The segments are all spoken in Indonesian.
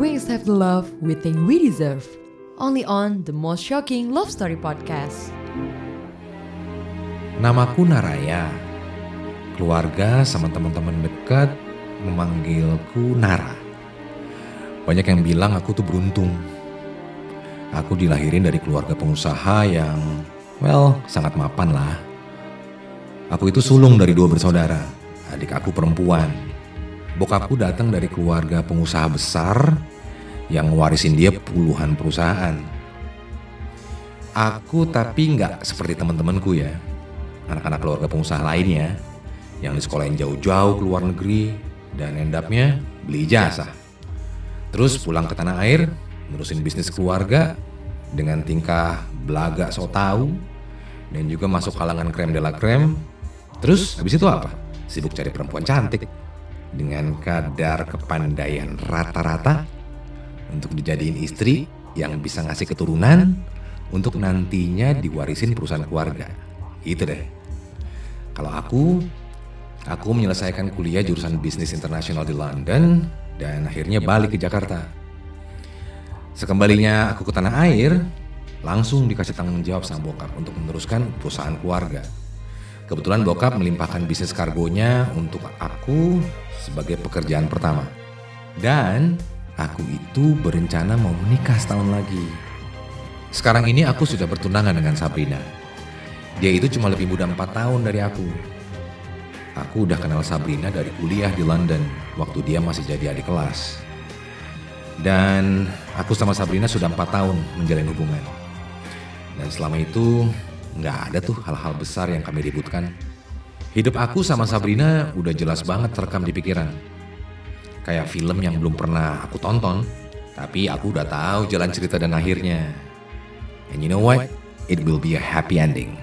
we accept the love we think we deserve. Only on the most shocking love story podcast. Namaku Naraya. Keluarga sama teman-teman dekat memanggilku Nara. Banyak yang bilang aku tuh beruntung. Aku dilahirin dari keluarga pengusaha yang, well, sangat mapan lah. Aku itu sulung dari dua bersaudara. Adik aku perempuan. Bokapku datang dari keluarga pengusaha besar yang warisin dia puluhan perusahaan. Aku tapi nggak seperti teman-temanku ya. Anak-anak keluarga pengusaha lainnya yang di sekolah yang jauh-jauh ke luar negeri dan endapnya beli jasa. Terus pulang ke tanah air, nerusin bisnis keluarga dengan tingkah belaga so tahu dan juga masuk kalangan krem de la krem. Terus habis itu apa? Sibuk cari perempuan cantik dengan kadar kepandaian rata-rata untuk dijadiin istri yang bisa ngasih keturunan untuk nantinya diwarisin perusahaan keluarga. Itu deh. Kalau aku, aku menyelesaikan kuliah jurusan bisnis internasional di London dan akhirnya balik ke Jakarta. Sekembalinya aku ke tanah air, langsung dikasih tanggung jawab sama bokap untuk meneruskan perusahaan keluarga. Kebetulan bokap melimpahkan bisnis kargonya untuk aku sebagai pekerjaan pertama. Dan aku itu berencana mau menikah setahun lagi. Sekarang ini aku sudah bertunangan dengan Sabrina. Dia itu cuma lebih muda 4 tahun dari aku. Aku udah kenal Sabrina dari kuliah di London waktu dia masih jadi adik kelas. Dan aku sama Sabrina sudah 4 tahun menjalin hubungan. Dan selama itu nggak ada tuh hal-hal besar yang kami ributkan. Hidup aku sama Sabrina udah jelas banget terekam di pikiran. Kayak film yang belum pernah aku tonton, tapi aku udah tahu jalan cerita dan akhirnya. And you know what? It will be a happy ending.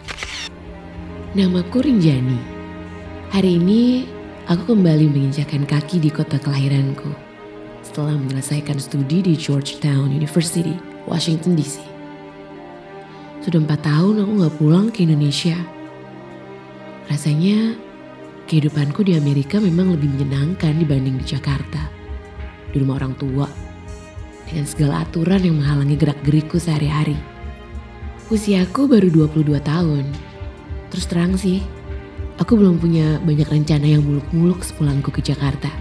Namaku Rinjani. Hari ini aku kembali menginjakan kaki di kota kelahiranku setelah menyelesaikan studi di Georgetown University, Washington DC. Sudah empat tahun aku gak pulang ke Indonesia. Rasanya kehidupanku di Amerika memang lebih menyenangkan dibanding di Jakarta. Di rumah orang tua, dengan segala aturan yang menghalangi gerak gerikku sehari-hari. Usiaku baru 22 tahun. Terus terang sih, aku belum punya banyak rencana yang muluk-muluk sepulangku ke Jakarta.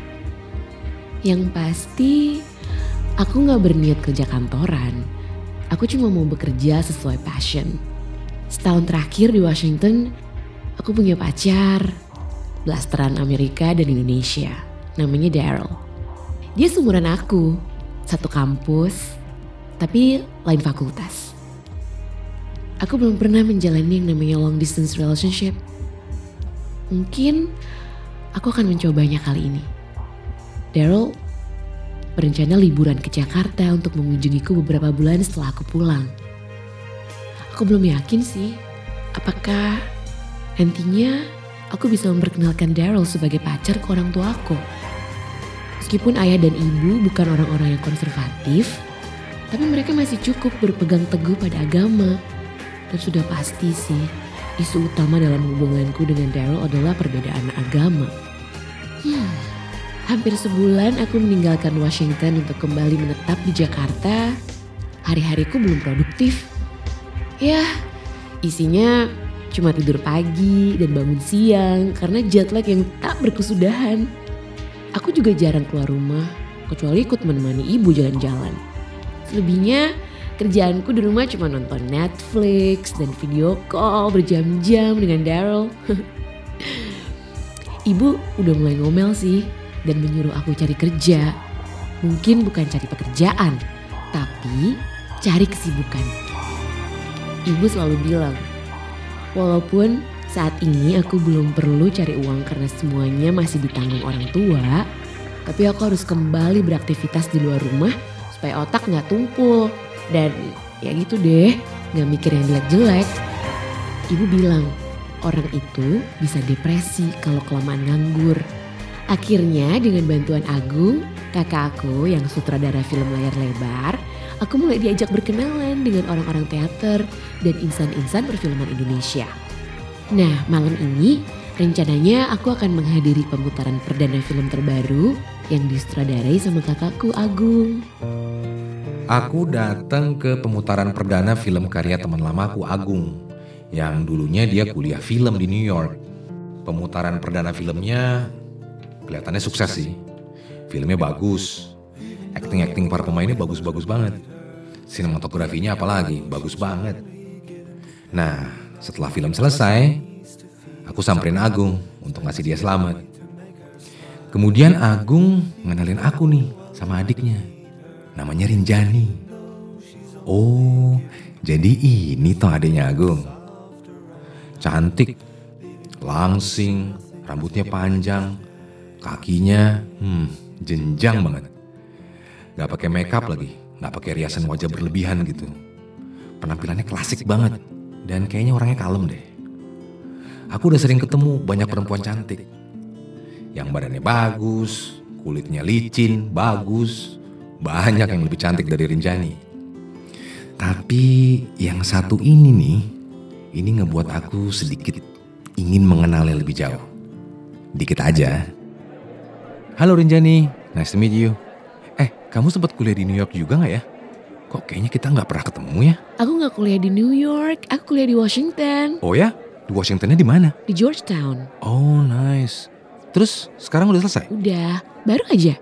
Yang pasti, aku gak berniat kerja kantoran. Aku cuma mau bekerja sesuai passion. Setahun terakhir di Washington, aku punya pacar, blasteran Amerika dan Indonesia. Namanya Daryl. Dia seumuran aku, satu kampus, tapi lain fakultas. Aku belum pernah menjalani yang namanya long distance relationship. Mungkin aku akan mencobanya kali ini. Daryl berencana liburan ke Jakarta untuk mengunjungiku beberapa bulan setelah aku pulang. Aku belum yakin sih, apakah nantinya aku bisa memperkenalkan Daryl sebagai pacar ke orang tua aku. Meskipun ayah dan ibu bukan orang-orang yang konservatif, tapi mereka masih cukup berpegang teguh pada agama. Dan sudah pasti sih, isu utama dalam hubunganku dengan Daryl adalah perbedaan agama. Hmm, hampir sebulan aku meninggalkan Washington untuk kembali menetap di Jakarta. Hari-hariku belum produktif. Ya, isinya cuma tidur pagi dan bangun siang karena jet lag yang tak berkesudahan. Aku juga jarang keluar rumah, kecuali ikut menemani ibu jalan-jalan. Selebihnya, kerjaanku di rumah cuma nonton Netflix dan video call berjam-jam dengan Daryl. ibu udah mulai ngomel sih dan menyuruh aku cari kerja. Mungkin bukan cari pekerjaan, tapi cari kesibukan. Ibu selalu bilang, walaupun saat ini aku belum perlu cari uang karena semuanya masih ditanggung orang tua, tapi aku harus kembali beraktivitas di luar rumah supaya otak nggak tumpul dan ya gitu deh, nggak mikir yang jelek-jelek. Ibu bilang, orang itu bisa depresi kalau kelamaan nganggur. Akhirnya dengan bantuan Agung, kakak aku yang sutradara film layar lebar, aku mulai diajak berkenalan dengan orang-orang teater dan insan-insan perfilman Indonesia. Nah malam ini rencananya aku akan menghadiri pemutaran perdana film terbaru yang disutradarai sama kakakku Agung. Aku datang ke pemutaran perdana film karya teman lamaku Agung yang dulunya dia kuliah film di New York. Pemutaran perdana filmnya kelihatannya sukses sih. Filmnya bagus. Acting-acting para pemainnya bagus-bagus banget. Sinematografinya apalagi bagus banget. Nah, setelah film selesai, aku samperin Agung untuk ngasih dia selamat. Kemudian Agung ngenalin aku nih sama adiknya. Namanya Rinjani. Oh, jadi ini toh adiknya Agung. Cantik, langsing, rambutnya panjang, kakinya hmm, jenjang banget. Gak pakai makeup lagi, gak pakai riasan wajah berlebihan gitu. Penampilannya klasik banget dan kayaknya orangnya kalem deh. Aku udah sering ketemu banyak perempuan cantik. Yang badannya bagus, kulitnya licin, bagus. Banyak yang lebih cantik dari Rinjani. Tapi yang satu ini nih, ini ngebuat aku sedikit ingin mengenalnya lebih jauh. Dikit aja. Halo Rinjani, nice to meet you. Eh, kamu sempat kuliah di New York juga nggak ya? Kok kayaknya kita nggak pernah ketemu ya? Aku nggak kuliah di New York, aku kuliah di Washington, Oh ya? Di Washingtonnya di mana? di Georgetown. Oh nice. Terus sekarang udah selesai? Udah, baru aja.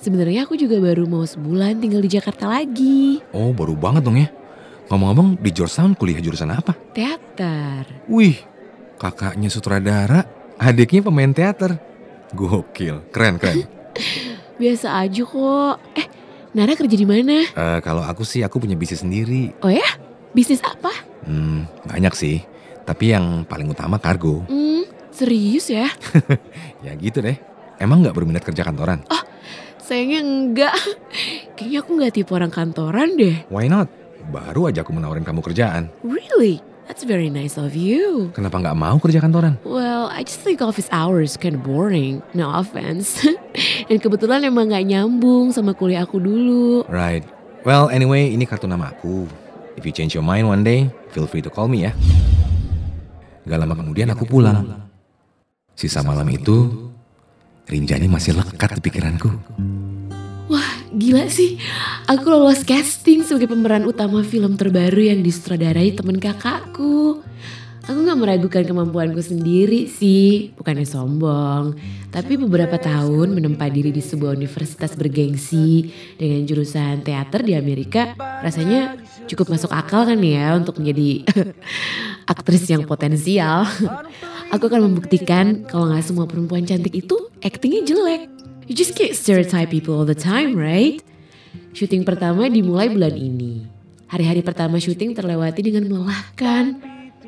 Sebenarnya aku juga baru mau sebulan tinggal di Jakarta lagi. Oh baru banget dong ya. Ngomong-ngomong di Georgetown kuliah jurusan apa? Teater. Wih, kakaknya sutradara, adiknya pemain teater. Gokil, keren keren. Biasa aja kok. Eh, Nara kerja di mana? Eh, kalau aku sih aku punya bisnis sendiri. Oh ya? Bisnis apa? Hmm, banyak sih. Tapi yang paling utama kargo. Hmm, serius ya? Ya gitu deh. Emang nggak berminat kerja kantoran? Sayangnya enggak. Kayaknya aku nggak tipe orang kantoran deh. Why not? Baru aja aku menawarin kamu kerjaan. Really? That's very nice of you. Kenapa nggak mau kerja kantoran? Well, I just think office hours kind of boring. No offense. Dan kebetulan emang nggak nyambung sama kuliah aku dulu. Right. Well, anyway, ini kartu nama aku. If you change your mind one day, feel free to call me ya. Gak lama kemudian aku pulang. Sisa malam itu, Rinjani masih lekat di pikiranku. Gila sih. Aku lolos casting sebagai pemeran utama film terbaru yang disutradarai temen kakakku. Aku gak meragukan kemampuanku sendiri sih, bukannya sombong. Tapi beberapa tahun menempa diri di sebuah universitas bergengsi dengan jurusan teater di Amerika, rasanya cukup masuk akal kan ya untuk menjadi aktris yang potensial. Aku akan membuktikan kalau gak semua perempuan cantik itu actingnya jelek. You just can't stereotype people all the time, right? Syuting pertama dimulai bulan ini. Hari-hari pertama syuting terlewati dengan melelahkan.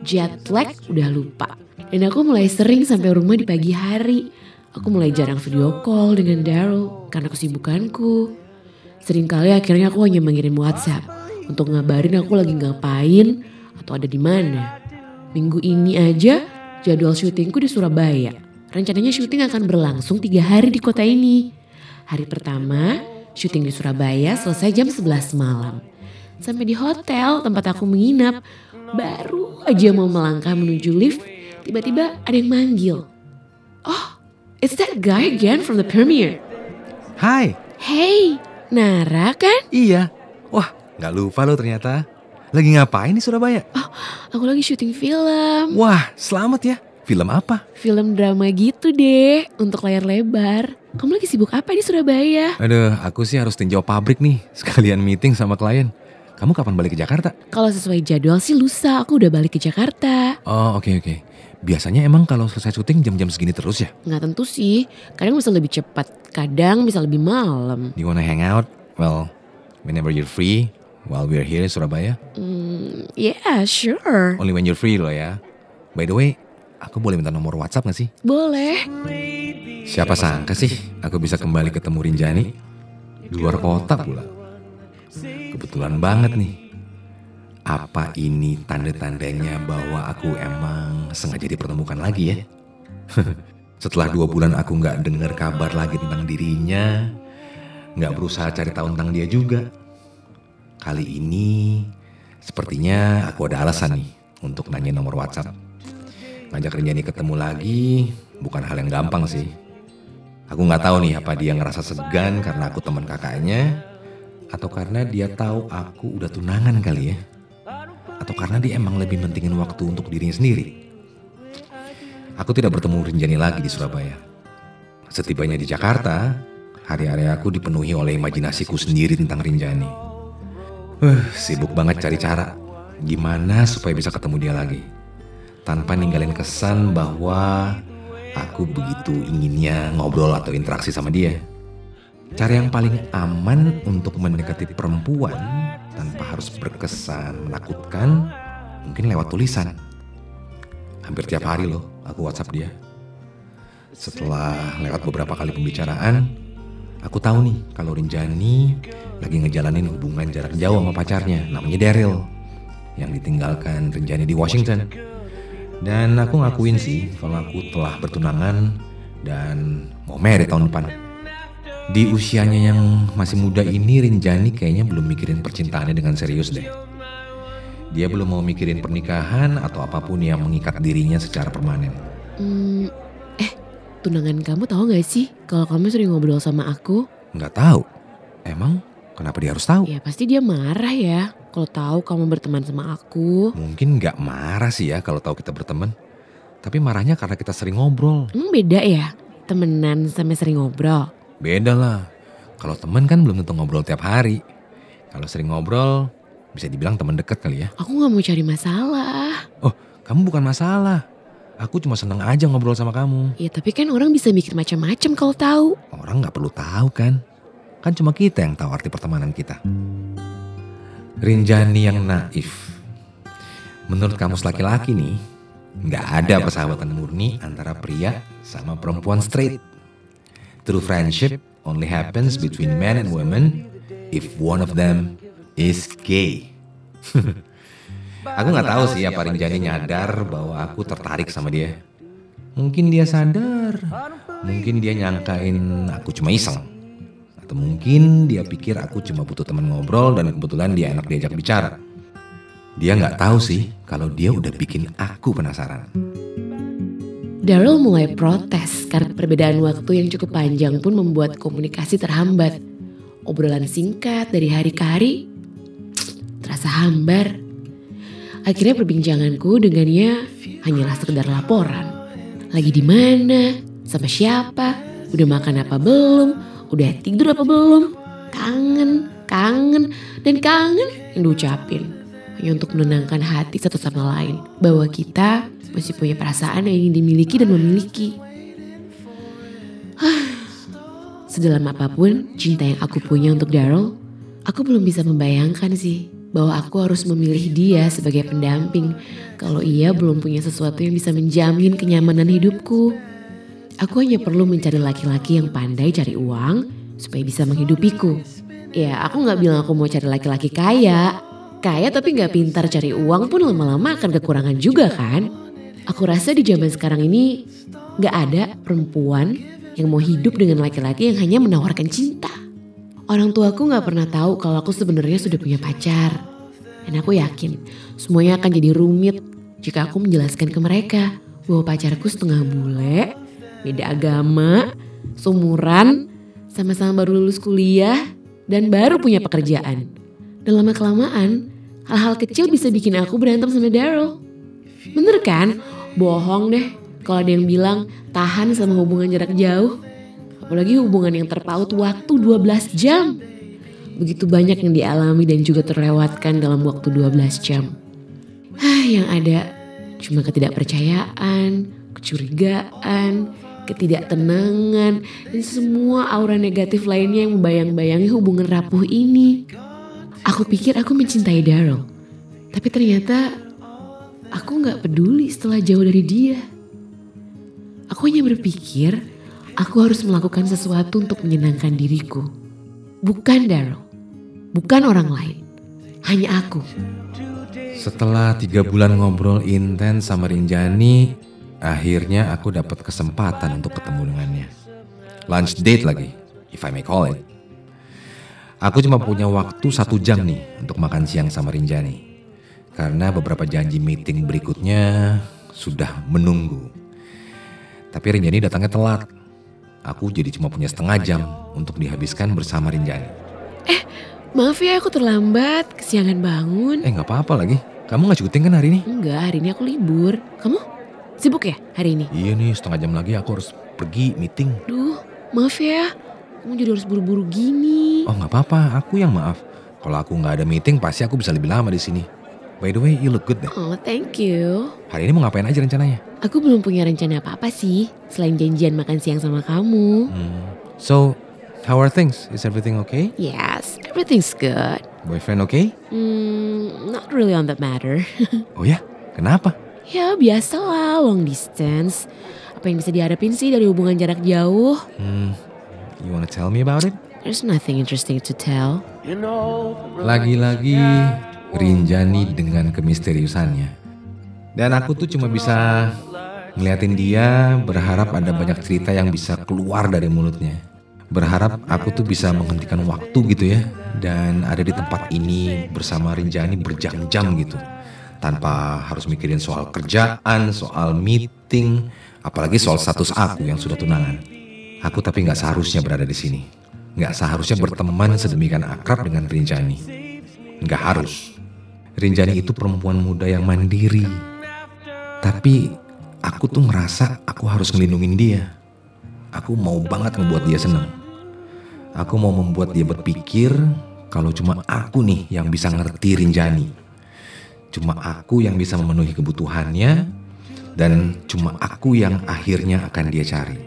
Jet lag udah lupa. Dan aku mulai sering sampai rumah di pagi hari. Aku mulai jarang video call dengan Daryl karena kesibukanku. Seringkali akhirnya aku hanya mengirim WhatsApp untuk ngabarin aku lagi ngapain atau ada di mana. Minggu ini aja jadwal syutingku di Surabaya. Rencananya syuting akan berlangsung tiga hari di kota ini. Hari pertama, syuting di Surabaya selesai jam 11 malam. Sampai di hotel tempat aku menginap, baru aja mau melangkah menuju lift, tiba-tiba ada yang manggil. Oh, it's that guy again from the premiere. Hai, Hey, Nara kan? iya. Wah, nggak lupa lo ternyata. Lagi ngapain di Surabaya? Aku lagi syuting film. Wah, selamat ya. Film apa? Film drama gitu deh, untuk layar lebar. Kamu lagi sibuk apa di Surabaya? Aduh, aku sih harus tinjau pabrik nih, sekalian meeting sama klien. Kamu kapan balik ke Jakarta? Kalau sesuai jadwal sih lusa aku udah balik ke Jakarta. Oh, oke oke. Biasanya emang kalau selesai syuting jam-jam segini terus ya? Nggak tentu sih, kadang bisa lebih cepat, kadang bisa lebih malam. You wanna hang out? Well, whenever you're free, while we're here in Surabaya. Hmm, yeah, sure. Only when you're free loh ya. By the way, aku boleh minta nomor WhatsApp gak sih? Boleh. Siapa sangka sih aku bisa kembali ketemu Rinjani? Di luar kota pula. Kebetulan banget nih. Apa ini tanda-tandanya bahwa aku emang sengaja dipertemukan lagi ya? Setelah dua bulan aku nggak dengar kabar lagi tentang dirinya, nggak berusaha cari tahu tentang dia juga. Kali ini, sepertinya aku ada alasan nih untuk nanya nomor WhatsApp. Ngajak Rinjani ketemu lagi bukan hal yang gampang sih. Aku nggak tahu nih apa dia ngerasa segan karena aku teman kakaknya, atau karena dia tahu aku udah tunangan kali ya, atau karena dia emang lebih mentingin waktu untuk dirinya sendiri. Aku tidak bertemu Rinjani lagi di Surabaya. Setibanya di Jakarta, hari-hari aku dipenuhi oleh imajinasiku sendiri tentang Rinjani. Uh, sibuk banget cari cara gimana supaya bisa ketemu dia lagi. Tanpa ninggalin kesan bahwa aku begitu inginnya ngobrol atau interaksi sama dia. Cara yang paling aman untuk mendekati perempuan tanpa harus berkesan menakutkan mungkin lewat tulisan. Hampir tiap hari loh aku WhatsApp dia. Setelah lewat beberapa kali pembicaraan, aku tahu nih kalau Rinjani lagi ngejalanin hubungan jarak jauh sama pacarnya namanya Daryl yang ditinggalkan Rinjani di Washington. Dan aku ngakuin sih kalau aku telah bertunangan dan mau married tahun depan. Di usianya yang masih muda ini Rinjani kayaknya belum mikirin percintaannya dengan serius deh. Dia belum mau mikirin pernikahan atau apa pun yang mengikat dirinya secara permanen. Hmm, eh, tunangan kamu tahu gak sih kalau kamu sering ngobrol sama aku? Nggak tahu. Emang kenapa dia harus tahu? Ya pasti dia marah ya kalau tahu kamu berteman sama aku. Mungkin nggak marah sih ya kalau tahu kita berteman. Tapi marahnya karena kita sering ngobrol. Hmm, beda ya? Temenan sampai sering ngobrol. Beda lah. Kalau temen kan belum tentu ngobrol tiap hari. Kalau sering ngobrol, bisa dibilang teman dekat kali ya. Aku nggak mau cari masalah. Oh, kamu bukan masalah. Aku cuma seneng aja ngobrol sama kamu. Ya tapi kan orang bisa mikir macam-macam kalau tahu. Orang nggak perlu tahu kan. Kan cuma kita yang tahu arti pertemanan kita. Rinjani yang naif. Menurut kamu laki-laki nih, nggak ada persahabatan murni antara pria sama perempuan straight. True friendship only happens between men and women if one of them is gay. aku nggak tahu sih apa Rinjani nyadar bahwa aku tertarik sama dia. Mungkin dia sadar, mungkin dia nyangkain aku cuma iseng. Atau mungkin dia pikir aku cuma butuh teman ngobrol dan kebetulan dia enak diajak bicara. Dia nggak tahu sih kalau dia udah bikin aku penasaran. Daryl mulai protes karena perbedaan waktu yang cukup panjang pun membuat komunikasi terhambat. Obrolan singkat dari hari ke hari terasa hambar. Akhirnya perbincanganku dengannya hanyalah sekedar laporan. Lagi di mana? Sama siapa? Udah makan apa belum? Udah tidur apa belum? Kangen, kangen, dan kangen yang diucapin. Hanya untuk menenangkan hati satu sama lain. Bahwa kita masih punya perasaan yang ingin dimiliki dan memiliki. Sedalam apa pun cinta yang aku punya untuk Daryl, aku belum bisa membayangkan sih bahwa aku harus memilih dia sebagai pendamping kalau ia belum punya sesuatu yang bisa menjamin kenyamanan hidupku. Aku hanya perlu mencari laki-laki yang pandai cari uang supaya bisa menghidupiku. Ya aku gak bilang aku mau cari laki-laki kaya. Kaya tapi gak pintar cari uang pun lama-lama akan kekurangan juga kan. Aku rasa di zaman sekarang ini gak ada perempuan yang mau hidup dengan laki-laki yang hanya menawarkan cinta. Orang tuaku gak pernah tahu kalau aku sebenarnya sudah punya pacar. Dan aku yakin semuanya akan jadi rumit jika aku menjelaskan ke mereka bahwa pacarku setengah bule, beda agama, seumuran, sama-sama baru lulus kuliah, dan baru punya pekerjaan. Dan lama-kelamaan, hal-hal kecil bisa bikin aku berantem sama Daryl. Bener kan? Bohong deh kalau ada yang bilang tahan sama hubungan jarak jauh. Apalagi hubungan yang terpaut waktu 12 jam. Begitu banyak yang dialami dan juga terlewatkan dalam waktu 12 jam. Hah, yang ada cuma ketidakpercayaan, kecurigaan, ketidaktenangan, dan semua aura negatif lainnya yang membayang-bayangi hubungan rapuh ini. Aku pikir aku mencintai Daryl, tapi ternyata aku gak peduli setelah jauh dari dia. Aku hanya berpikir aku harus melakukan sesuatu untuk menyenangkan diriku. Bukan Daryl, bukan orang lain, hanya aku. Setelah tiga bulan ngobrol intens sama Rinjani, akhirnya aku dapat kesempatan untuk ketemu dengannya. Lunch date lagi, if I may call it. Aku cuma punya waktu satu jam nih untuk makan siang sama Rinjani. Karena beberapa janji meeting berikutnya sudah menunggu. Tapi Rinjani datangnya telat. aku jadi cuma punya setengah jam untuk dihabiskan bersama Rinjani. Maaf ya aku terlambat, kesiangan bangun. Eh nggak apa-apa lagi. Kamu nggak syuting kan hari ini? Enggak, hari ini aku libur. Kamu sibuk ya hari ini? Iya nih setengah jam lagi aku harus pergi meeting. Duh, maaf ya. Kamu jadi harus buru-buru gini. Oh nggak apa-apa, aku yang maaf. Kalau aku nggak ada meeting pasti aku bisa lebih lama di sini. By the way, you look good deh. Oh, thank you. Hari ini mau ngapain aja rencananya? Aku belum punya rencana apa-apa sih, selain janjian makan siang sama kamu. Hmm. So, how are things? Is everything okay? Yes, everything's good. Boyfriend okay? Hmm, not really on that matter. Oh ya, kenapa? Ya biasalah, long distance. Apa yang bisa diharapin sih dari hubungan jarak jauh? Hmm, you wanna tell me about it? There's nothing interesting to tell. Lagi-lagi Rinjani dengan kemisteriusannya. Dan aku tuh cuma bisa ngeliatin dia berharap ada banyak cerita yang bisa keluar dari mulutnya. Berharap aku tuh bisa menghentikan waktu gitu ya. Dan ada di tempat ini bersama Rinjani berjam-jam gitu. Tanpa harus mikirin soal kerjaan, soal meeting, apalagi soal status aku yang sudah tunangan. Aku tapi nggak seharusnya berada di sini. Nggak seharusnya berteman sedemikian akrab dengan Rinjani. Nggak harus. Rinjani itu perempuan muda yang mandiri. Tapi aku tuh ngerasa aku harus ngelindungin dia. Aku mau banget ngebuat dia senang. Aku mau membuat dia berpikir kalau cuma aku nih yang bisa ngerti Rinjani. Cuma aku yang bisa memenuhi kebutuhannya dan cuma aku yang akhirnya akan dia cari.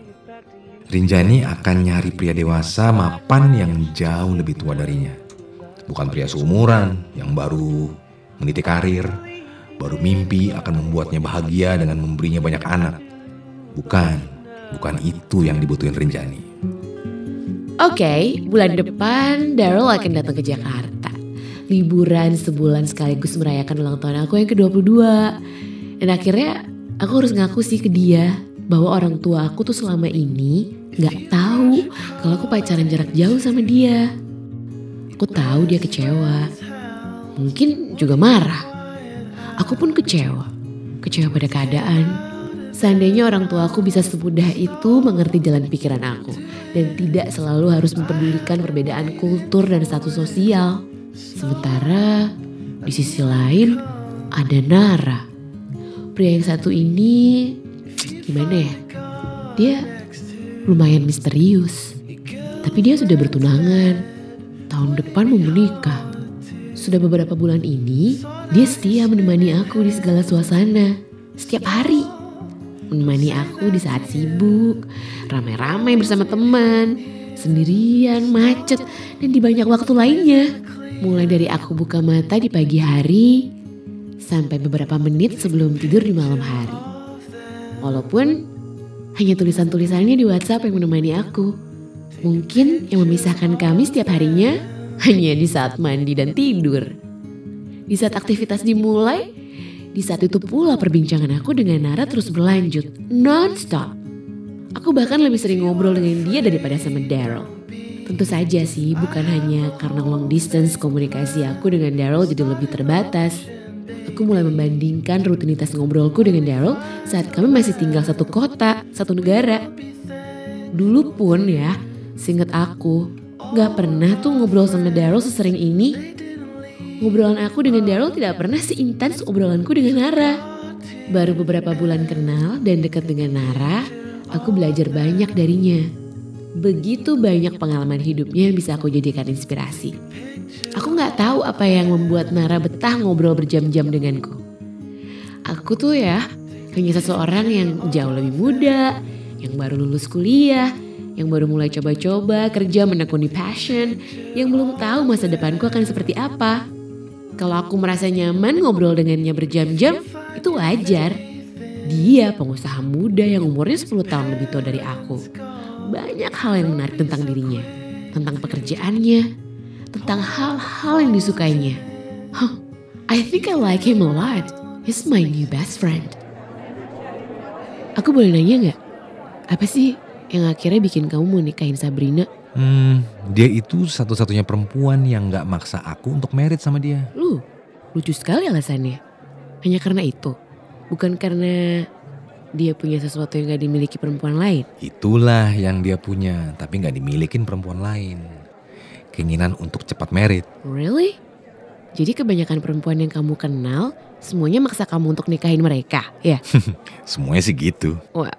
Rinjani akan nyari pria dewasa mapan yang jauh lebih tua darinya. Bukan pria seumuran yang baru meniti karir, baru mimpi akan membuatnya bahagia dengan memberinya banyak anak. Bukan, bukan itu yang dibutuhin Rinjani. Oke, bulan depan Daryl akan datang ke Jakarta. Liburan sebulan sekaligus merayakan ulang tahun aku yang ke-22. Dan akhirnya aku harus ngaku sih ke dia bahwa orang tua aku tuh selama ini nggak tahu kalau aku pacaran jarak jauh sama dia. Aku tahu dia kecewa. Mungkin juga marah. Aku pun kecewa. Kecewa pada keadaan. Seandainya orang tua aku bisa semudah itu mengerti jalan pikiran aku dan tidak selalu harus mempedulikan perbedaan kultur dan status sosial. Sementara di sisi lain ada Nara. Pria yang satu ini gimana ya? Dia lumayan misterius. Tapi dia sudah bertunangan. Tahun depan mau menikah. Sudah beberapa bulan ini, dia setia menemani aku di segala suasana. Setiap hari. Menemani aku di saat sibuk, ramai-ramai bersama teman, sendirian, macet, dan di banyak waktu lainnya. Mulai dari aku buka mata di pagi hari, sampai beberapa menit sebelum tidur di malam hari. Walaupun hanya tulisan-tulisannya di WhatsApp yang menemani aku. Mungkin yang memisahkan kami setiap harinya hanya di saat mandi dan tidur. Di saat aktivitas dimulai, di saat itu pula perbincangan aku dengan Nara terus berlanjut, non-stop. Aku bahkan lebih sering ngobrol dengan dia daripada sama Daryl. Tentu saja sih, bukan hanya karena long distance komunikasi aku dengan Daryl jadi lebih terbatas. Aku mulai membandingkan rutinitas ngobrolku dengan Daryl saat kami masih tinggal satu kota, satu negara. Dulu pun ya, seingat aku, gak pernah tuh ngobrol sama Daryl sesering ini. Ngobrolan aku dengan Daryl tidak pernah seintens obrolanku dengan Nara. Baru beberapa bulan kenal dan dekat dengan Nara, aku belajar banyak darinya. Begitu banyak pengalaman hidupnya yang bisa aku jadikan inspirasi. Aku nggak tahu apa yang membuat Nara betah ngobrol berjam-jam denganku. Aku tuh ya hanya seseorang yang jauh lebih muda, yang baru lulus kuliah, yang baru mulai coba-coba kerja menekuni passion, yang belum tahu masa depanku akan seperti apa. Kalau aku merasa nyaman ngobrol dengannya berjam-jam, itu wajar. Dia pengusaha muda yang umurnya 10 tahun lebih tua dari aku. Banyak hal yang menarik tentang dirinya, tentang pekerjaannya, tentang hal-hal yang disukainya. Huh, I think I like him a lot. He's my new best friend. Aku boleh nanya nggak? Apa sih yang akhirnya bikin kamu mau nikahin Sabrina? Hmm, dia itu satu-satunya perempuan yang gak maksa aku untuk merit sama dia. Lu, lucu sekali alasannya. Hanya karena itu. Bukan karena dia punya sesuatu yang gak dimiliki perempuan lain. Itulah yang dia punya, tapi nggak dimilikin perempuan lain. Keinginan untuk cepat merit. Really? Jadi kebanyakan perempuan yang kamu kenal semuanya maksa kamu untuk nikahin mereka, ya? Semuanya sih gitu. Well,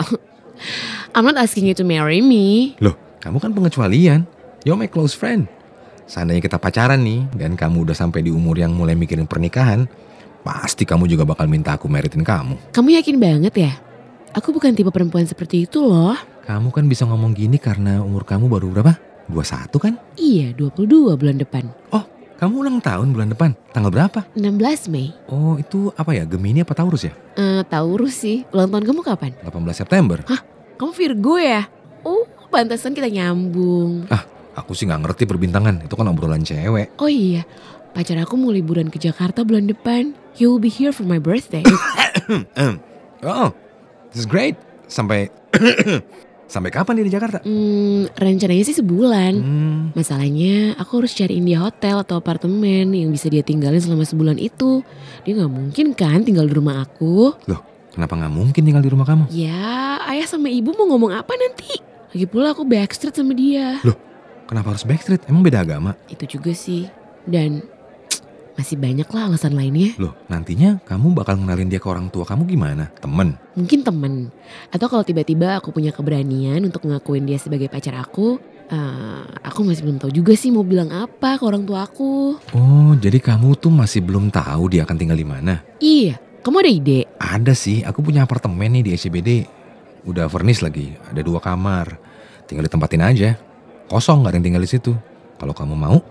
I'm not asking you to marry me. Loh, kamu kan pengecualian. You're my close friend. Seandainya kita pacaran nih, dan kamu udah sampai di umur yang mulai mikirin pernikahan, pasti kamu juga bakal minta aku meritin kamu. Kamu yakin banget ya? Aku bukan tipe perempuan seperti itu loh. Kamu kan bisa ngomong gini karena umur kamu baru berapa? 21 kan? Iya, 22 bulan depan. Oh, kamu ulang tahun bulan depan. Tanggal berapa? 16 Mei. Oh, itu apa ya? Gemini apa Taurus ya? Eh, Taurus sih. Ulang tahun kamu kapan? 18 September. Kamu Virgo ya? Oh, pantesan kita nyambung. Aku sih nggak ngerti perbintangan. Itu kan obrolan cewek. Oh iya, pacar aku mau liburan ke Jakarta bulan depan. He will be here for my birthday. Oh, this is great. Sampai sampai kapan dia di Jakarta? hmm, rencananya sih sebulan. Hmm, Masalahnya aku harus cariin dia hotel atau apartemen yang bisa dia tinggalin selama sebulan itu. Dia nggak mungkin kan tinggal di rumah aku. kenapa nggak mungkin tinggal di rumah kamu? Ya, ayah sama ibu mau ngomong apa nanti? Lagi pula aku backstreet sama dia. Kenapa harus backstreet? Emang beda agama? Itu juga sih. Dan masih banyak lah alasan lainnya. Loh, nantinya kamu bakal ngenalin dia ke orang tua kamu gimana? Temen? Mungkin temen. Atau kalau tiba-tiba aku punya keberanian untuk ngakuin dia sebagai pacar aku. eh, aku masih belum tahu juga sih mau bilang apa ke orang tua aku. Oh, jadi kamu tuh masih belum tahu dia akan tinggal di mana? Iya, kamu ada ide? Ada sih, aku punya apartemen nih di SCBD. Udah furnish lagi, ada dua kamar. Tinggal ditempatin aja. Kosong gak ada yang tinggal di situ. Kalau kamu mau,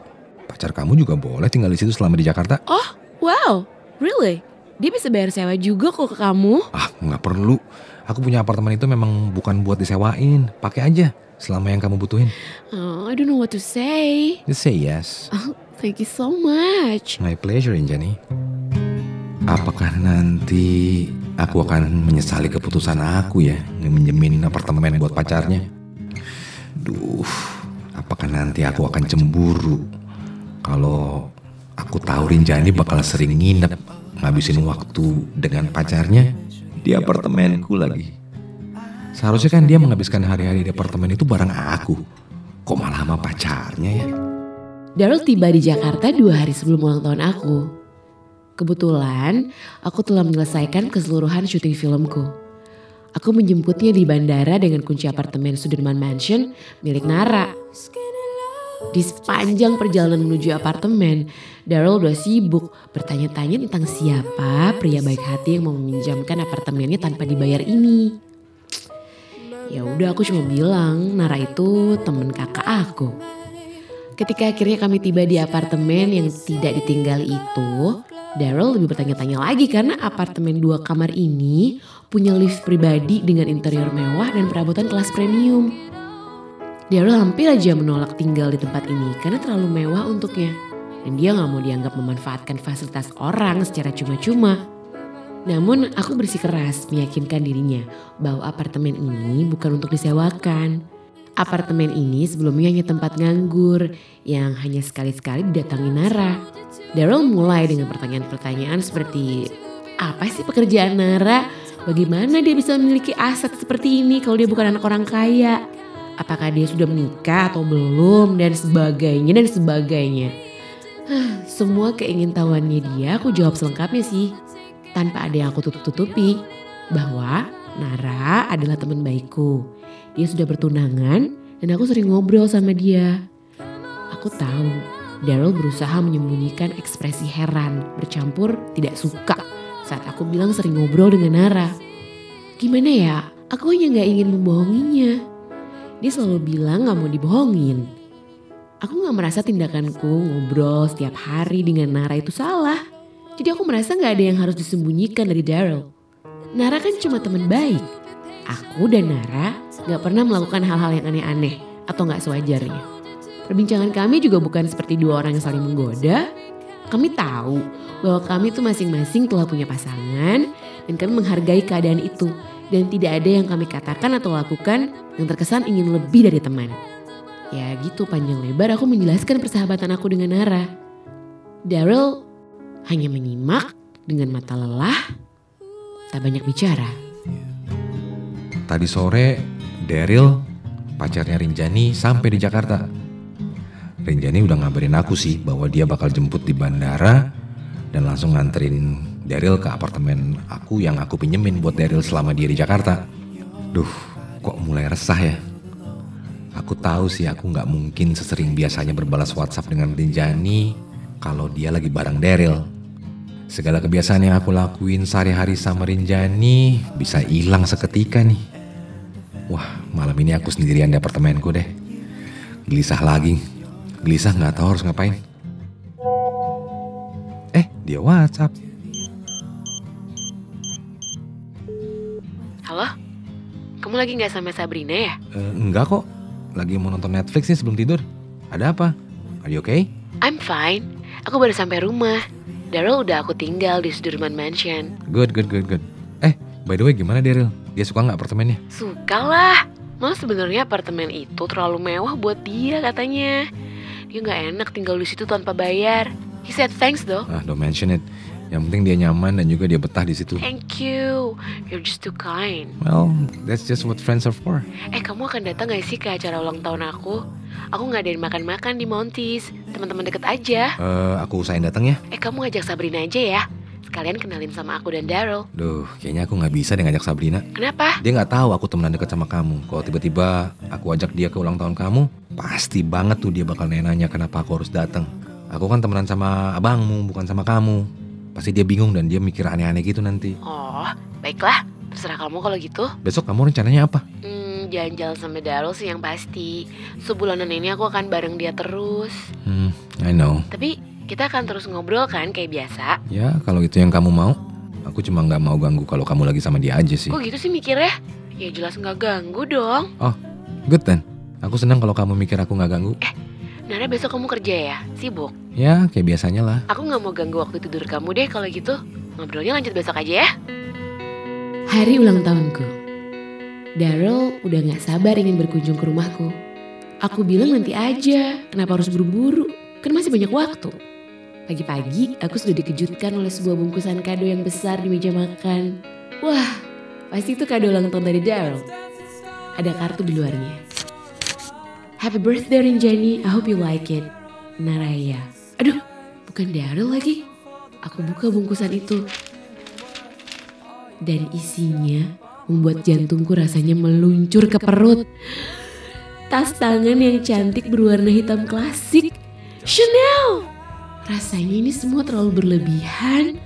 pacar kamu juga boleh tinggal di situ selama di Jakarta. Wow, really? Dia bisa bayar sewa juga kok ke kamu. Ah, nggak perlu. Aku punya apartemen itu memang bukan buat disewain. Pakai aja selama yang kamu butuhin. Oh, I don't know what to say. Just say yes. Thank you so much. My pleasure, Injani. Apakah nanti aku akan menyesali keputusan aku ya minjemin apartemen buat pacarnya? Duh, apakah nanti aku akan cemburu kalau aku tahu Rinjani bakal sering nginep ngabisin waktu dengan pacarnya di apartemenku lagi. Seharusnya kan dia menghabiskan hari-hari di apartemen itu bareng aku. Kok malah sama pacarnya ya? Daryl tiba di Jakarta dua hari sebelum ulang tahun aku. Kebetulan, aku telah menyelesaikan keseluruhan syuting filmku. Aku menjemputnya di bandara dengan kunci apartemen Sudirman Mansion milik Nara. Di sepanjang perjalanan menuju apartemen, Daryl udah sibuk bertanya-tanya tentang siapa pria baik hati yang mau meminjamkan apartemennya tanpa dibayar ini. Ya udah aku cuma bilang Nara itu temen kakak aku. Ketika akhirnya kami tiba di apartemen yang tidak ditinggali itu, Daryl lebih bertanya-tanya lagi karena apartemen dua kamar ini punya lift pribadi dengan interior mewah dan perabotan kelas premium. Daryl hampir aja menolak tinggal di tempat ini karena terlalu mewah untuknya. Dan dia gak mau dianggap memanfaatkan fasilitas orang secara cuma-cuma. Namun aku bersikeras meyakinkan dirinya bahwa apartemen ini bukan untuk disewakan. Apartemen ini sebelumnya hanya tempat nganggur yang hanya sekali-sekali didatangi Nara. Daryl mulai dengan pertanyaan-pertanyaan seperti apa sih pekerjaan Nara? Bagaimana dia bisa memiliki aset seperti ini kalau dia bukan anak orang kaya? Apakah dia sudah menikah atau belum dan sebagainya dan sebagainya. Hah, semua keingintahuannya dia aku jawab selengkapnya sih. Tanpa ada yang aku tutup-tutupi. Bahwa Nara adalah teman baikku. Dia sudah bertunangan dan aku sering ngobrol sama dia. Aku tahu Daryl berusaha menyembunyikan ekspresi heran bercampur tidak suka saat aku bilang sering ngobrol dengan Nara. Gimana ya, aku hanya gak ingin membohonginya. Dia selalu bilang gak mau dibohongin. Aku gak merasa tindakanku ngobrol setiap hari dengan Nara itu salah. Jadi aku merasa gak ada yang harus disembunyikan dari Daryl. Nara kan cuma teman baik. Aku dan Nara gak pernah melakukan hal-hal yang aneh-aneh atau gak sewajarnya. Perbincangan kami juga bukan seperti dua orang yang saling menggoda. Kami tahu bahwa kami tuh masing-masing telah punya pasangan dan kami menghargai keadaan itu. Dan tidak ada yang kami katakan atau lakukan yang terkesan ingin lebih dari teman. Ya gitu panjang lebar aku menjelaskan persahabatan aku dengan Nara. Daryl hanya menyimak dengan mata lelah, tak banyak bicara. Tadi sore Daryl, pacarnya Rinjani sampai di Jakarta. Rinjani udah ngabarin aku sih bahwa dia bakal jemput di bandara dan langsung nganterin Daryl ke apartemen aku yang aku pinjemin buat Daryl selama dia di Jakarta. Duh, kok mulai resah ya? Aku tahu sih aku nggak mungkin sesering biasanya berbalas WhatsApp dengan Rinjani kalau dia lagi bareng Daryl. Segala kebiasaan yang aku lakuin sehari-hari sama Rinjani bisa hilang seketika nih. Wah, malam ini aku sendirian di apartemenku deh. Gelisah lagi. Gelisah nggak tahu harus ngapain. Eh, dia WhatsApp. Kamu lagi nggak sama Sabrina ya? Eh, enggak kok. Lagi mau nonton Netflix nih sebelum tidur. Ada apa? Are you okay? I'm fine. Aku baru sampai rumah. Daryl udah aku tinggal di Sudirman Mansion. Good, good, good, good. Eh, by the way gimana Daryl? Dia suka nggak apartemennya? Suka lah. Malah sebenarnya apartemen itu terlalu mewah buat dia katanya. Dia nggak enak tinggal di situ tanpa bayar. He said thanks though. Ah, don't mention it. Yang penting dia nyaman dan juga dia betah di situ. Thank you. You're just too kind. Well, that's just what friends are for. Eh kamu akan datang gak sih ke acara ulang tahun aku? Aku ngadain makan-makan di Montis. Teman-teman deket aja. Eh, aku usahain datang ya. Eh kamu ngajak Sabrina aja ya. Sekalian kenalin sama aku dan Daryl. Duh, kayaknya aku nggak bisa deh ngajak Sabrina. Kenapa? Dia nggak tahu aku temenan deket sama kamu. Kalau tiba-tiba aku ajak dia ke ulang tahun kamu, pasti banget tuh dia bakal nanya kenapa aku harus datang. Aku kan temenan sama abangmu, bukan sama kamu. Pasti dia bingung dan dia mikir aneh-aneh gitu nanti. Oh, baiklah. Terserah kamu kalau gitu. Besok kamu rencananya apa? Hmm, jalan-jalan sama Daryl sih yang pasti. Sebulanan ini aku akan bareng dia terus. Hmm, I know. Tapi kita akan terus ngobrol kan kayak biasa. Ya, kalau itu yang kamu mau. Aku cuma nggak mau ganggu kalau kamu lagi sama dia aja sih. Kok gitu sih mikirnya? Ya jelas nggak ganggu dong. Good then. Aku senang kalau kamu mikir aku nggak ganggu. Nara besok kamu kerja ya? Sibuk? Ya, kayak biasanya lah. Aku nggak mau ganggu waktu tidur kamu deh kalau gitu. Ngobrolnya lanjut besok aja ya. Hari ulang tahunku. Daryl udah gak sabar ingin berkunjung ke rumahku. Aku bilang nanti aja, kenapa harus buru-buru? Kan masih banyak waktu. Pagi-pagi aku sudah dikejutkan oleh sebuah bungkusan kado yang besar di meja makan. Wah, pasti itu kado ulang tahun dari Daryl. Ada kartu di luarnya. Happy birthday Rinjani, I hope you like it. Naraya. Aduh, bukan Daryl lagi. Aku buka bungkusan itu. Dan isinya membuat jantungku rasanya meluncur ke perut. Tas tangan yang cantik berwarna hitam klasik. Chanel! Rasanya ini semua terlalu berlebihan.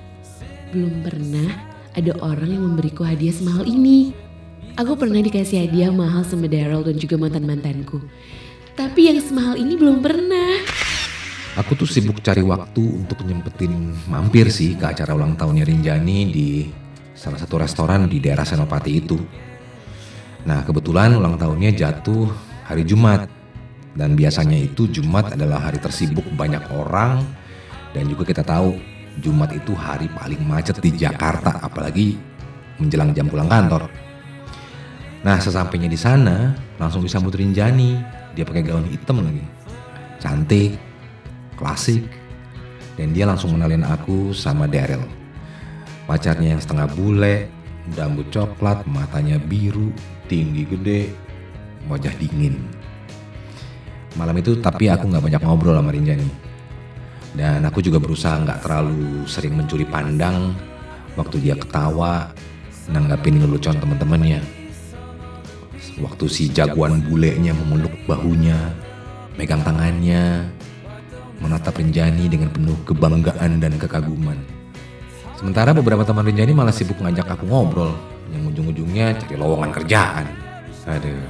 Belum pernah ada orang yang memberiku hadiah semahal ini. Aku pernah dikasih hadiah mahal sama Daryl dan juga mantan-mantanku. Tapi yang semahal ini belum pernah. Aku tuh sibuk cari waktu untuk nyempetin mampir sih ke acara ulang tahunnya Rinjani di salah satu restoran di daerah Senopati itu. Nah kebetulan ulang tahunnya jatuh hari Jumat. Dan biasanya itu Jumat adalah hari tersibuk banyak orang. Dan juga kita tahu Jumat itu hari paling macet di Jakarta apalagi menjelang jam pulang kantor. Nah sesampainya di sana langsung disambut Rinjani. Dia pakai gaun hitam lagi. Cantik, klasik. Dan dia langsung kenalin aku sama Daryl. Pacarnya yang setengah bule, rambut coklat, matanya biru, tinggi gede, wajah dingin. Malam itu tapi aku nggak banyak ngobrol sama Rinjani. Dan aku juga berusaha nggak terlalu sering mencuri pandang waktu dia ketawa, nanggapin lelucon teman-temannya. Waktu si jagoan bulenya memeluk bahunya, megang tangannya, menatap Rinjani dengan penuh kebanggaan dan kekaguman. Sementara beberapa teman Rinjani malah sibuk ngajak aku ngobrol, yang ujung-ujungnya cari lowongan kerjaan. Aduh,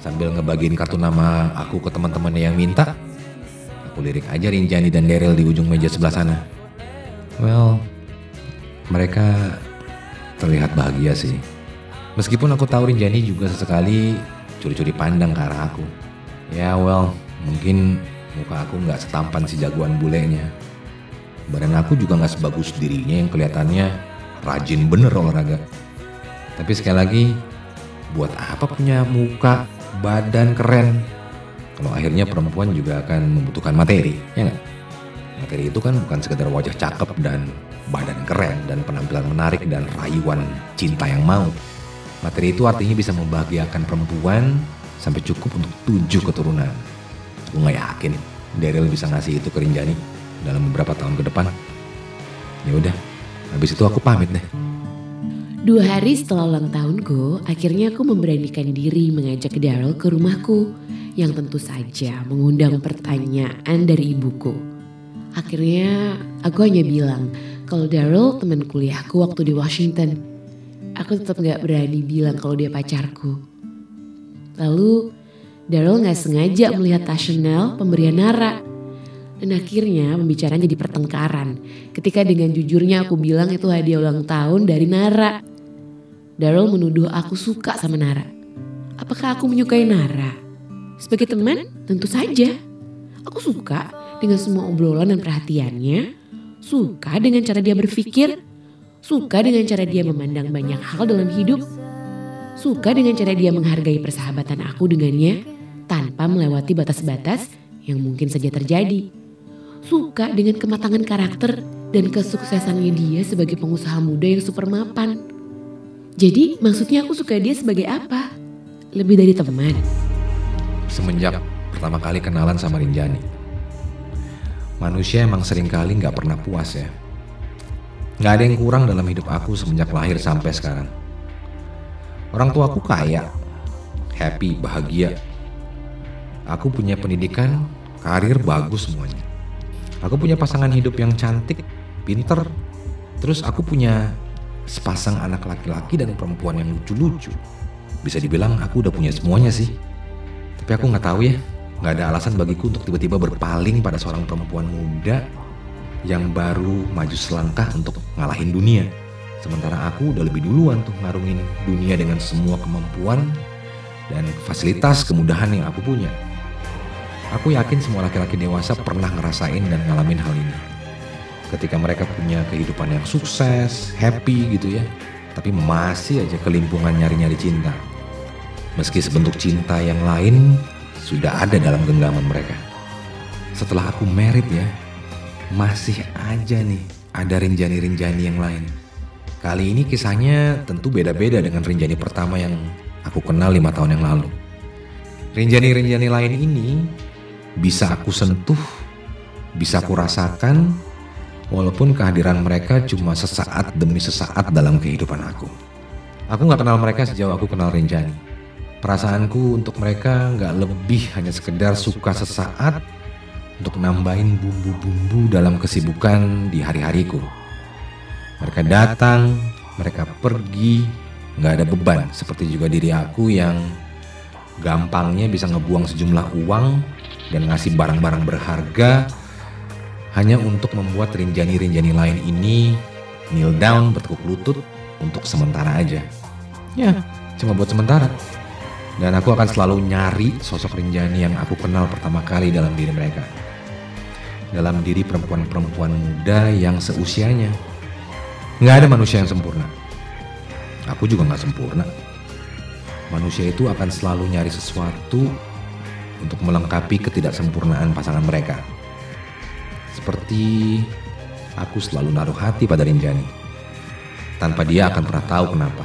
sambil ngebagiin kartu nama aku ke teman-temannya yang minta, aku lirik aja Rinjani dan Daryl di ujung meja sebelah sana. Well, mereka terlihat bahagia sih. Meskipun aku tahu Rinjani juga sesekali curi-curi pandang ke arah aku. Ya well, mungkin muka aku nggak setampan si jagoan bulenya. Badan aku juga nggak sebagus dirinya yang kelihatannya rajin bener olahraga. Tapi sekali lagi, buat apa punya muka, badan keren? Kalau akhirnya perempuan juga akan membutuhkan materi, ya nggak? Materi itu kan bukan sekedar wajah cakep dan badan keren dan penampilan menarik dan rayuan cinta yang mau. Materi itu artinya bisa membahagiakan perempuan sampai cukup untuk tujuh keturunan. Aku nggak yakin Daryl bisa ngasih itu ke Rinjani dalam beberapa tahun ke depan. Ya udah, habis itu aku pamit deh. Dua hari setelah ulang tahunku, akhirnya aku memberanikan diri mengajak Daryl ke rumahku yang tentu saja mengundang pertanyaan dari ibuku. Akhirnya aku hanya bilang kalau Daryl teman kuliahku waktu di Washington. Aku tetap gak berani bilang kalau dia pacarku. Lalu Daryl gak sengaja melihat tas Chanel pemberian Nara. Dan akhirnya pembicaraan jadi pertengkaran ketika dengan jujurnya aku bilang itu hadiah ulang tahun dari Nara. Daryl menuduh aku suka sama Nara. Apakah aku menyukai Nara? Sebagai teman, tentu saja. Aku suka dengan semua obrolan dan perhatiannya. Suka dengan cara dia berpikir. Suka dengan cara dia memandang banyak hal dalam hidup. Suka dengan cara dia menghargai persahabatan aku dengannya tanpa melewati batas-batas yang mungkin saja terjadi. Suka dengan kematangan karakter dan kesuksesannya dia sebagai pengusaha muda yang super mapan. Jadi maksudnya aku suka dia sebagai apa? Lebih dari teman. Semenjak pertama kali kenalan sama Rinjani. Manusia emang sering kali gak pernah puas ya. Gak ada yang kurang dalam hidup aku semenjak lahir sampai sekarang. Orang tua aku kaya, happy, bahagia. Aku punya pendidikan, karir bagus semuanya. Aku punya pasangan hidup yang cantik, pinter. Terus aku punya sepasang anak laki-laki dan perempuan yang lucu-lucu. Bisa dibilang aku udah punya semuanya sih. Tapi aku nggak tahu ya, nggak ada alasan bagiku untuk tiba-tiba berpaling pada seorang perempuan muda yang baru maju selangkah untuk ngalahin dunia. Sementara aku udah lebih duluan tuh ngarungin dunia dengan semua kemampuan dan fasilitas kemudahan yang aku punya. Aku yakin semua laki-laki dewasa pernah ngerasain dan ngalamin hal ini. Ketika mereka punya kehidupan yang sukses, happy gitu ya, tapi masih aja kelimpungan nyari-nyari cinta. Meski sebentuk cinta yang lain sudah ada dalam genggaman mereka. Setelah aku merit ya, masih aja nih ada rinjani-rinjani yang lain. Kali ini kisahnya tentu beda-beda dengan rinjani pertama yang aku kenal lima tahun yang lalu. Rinjani-rinjani lain ini bisa aku sentuh, bisa aku rasakan, walaupun kehadiran mereka cuma sesaat demi sesaat dalam kehidupan aku. Aku gak kenal mereka sejauh aku kenal Rinjani. Perasaanku untuk mereka gak lebih hanya sekedar suka sesaat untuk nambahin bumbu-bumbu dalam kesibukan di hari-hariku. Mereka datang, mereka pergi, gak ada beban seperti juga diri aku yang gampangnya bisa ngebuang sejumlah uang dan ngasih barang-barang berharga hanya untuk membuat rinjani-rinjani lain ini kneel down bertekuk lutut untuk sementara aja. Ya, cuma buat sementara. Dan aku akan selalu nyari sosok rinjani yang aku kenal pertama kali dalam diri mereka. Dalam diri perempuan-perempuan muda yang seusianya. Nggak ada manusia yang sempurna. Aku juga nggak sempurna. Manusia itu akan selalu nyari sesuatu untuk melengkapi ketidaksempurnaan pasangan mereka. Seperti aku selalu naruh hati pada Rinjani. Tanpa dia akan pernah tahu kenapa.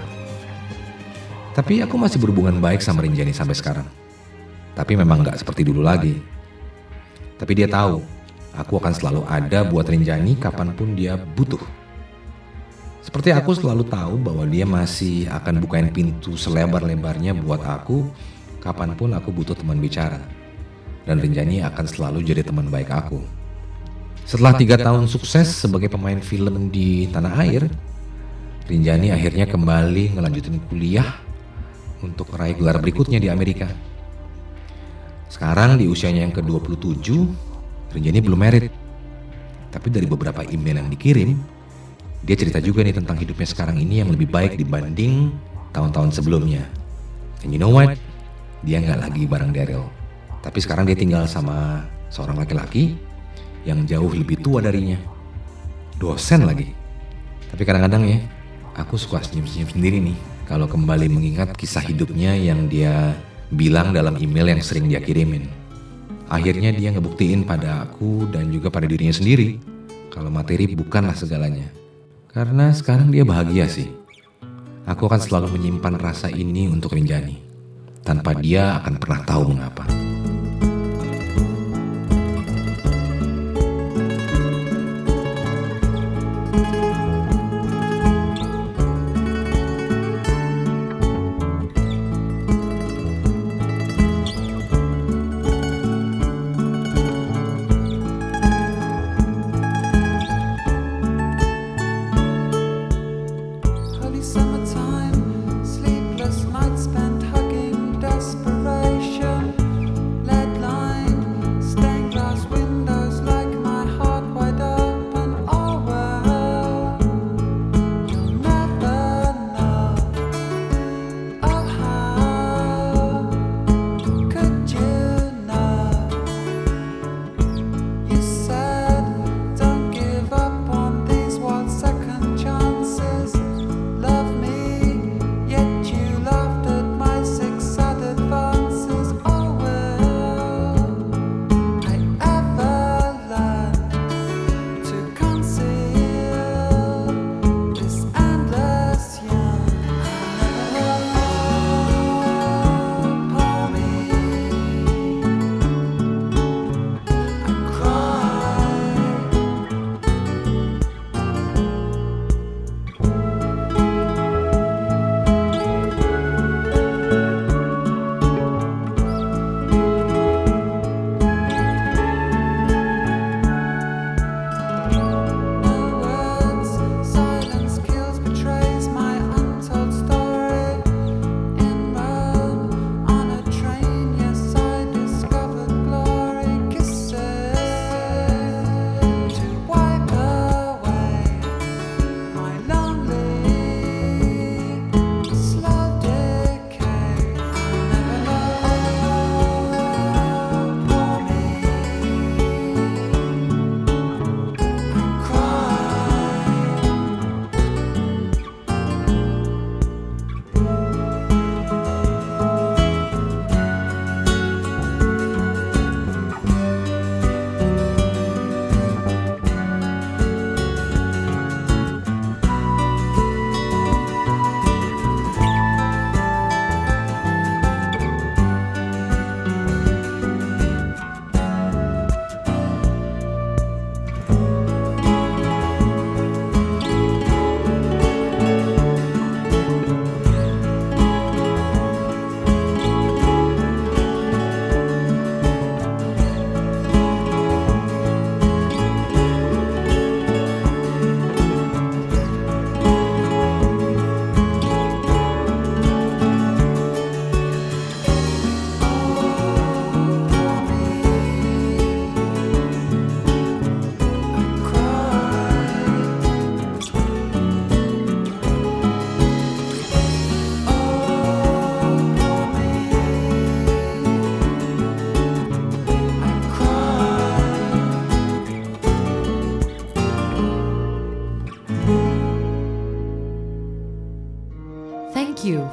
Tapi aku masih berhubungan baik sama Rinjani sampai sekarang. Tapi memang gak seperti dulu lagi. Tapi dia tahu, aku akan selalu ada buat Rinjani kapan pun dia butuh. Seperti aku selalu tahu bahwa dia masih akan bukain pintu selebar-lebarnya buat aku kapan pun aku butuh teman bicara. Dan Rinjani akan selalu jadi teman baik aku. Setelah tiga tahun sukses sebagai pemain film di tanah air, Rinjani akhirnya kembali ngelanjutin kuliah untuk meraih gelar berikutnya di Amerika. Sekarang di usianya yang ke-27, Rinjani belum merit. Tapi dari beberapa email yang dikirim, dia cerita juga nih tentang hidupnya sekarang ini yang lebih baik dibanding tahun-tahun sebelumnya. And you know what? Dia nggak lagi bareng Daryl. Tapi sekarang dia tinggal sama seorang laki-laki yang jauh lebih tua darinya. Dosen lagi. Tapi kadang-kadang ya, aku suka senyum-senyum sendiri nih kalau kembali mengingat kisah hidupnya yang dia bilang dalam email yang sering dia kirimin. Akhirnya dia ngebuktiin pada aku dan juga pada dirinya sendiri kalau materi bukanlah segalanya. Karena sekarang dia bahagia sih. Aku akan selalu menyimpan rasa ini untuk Rinjani. Tanpa dia akan pernah tahu mengapa.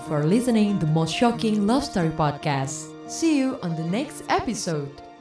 for listening the most shocking love story podcast. See you on the next episode.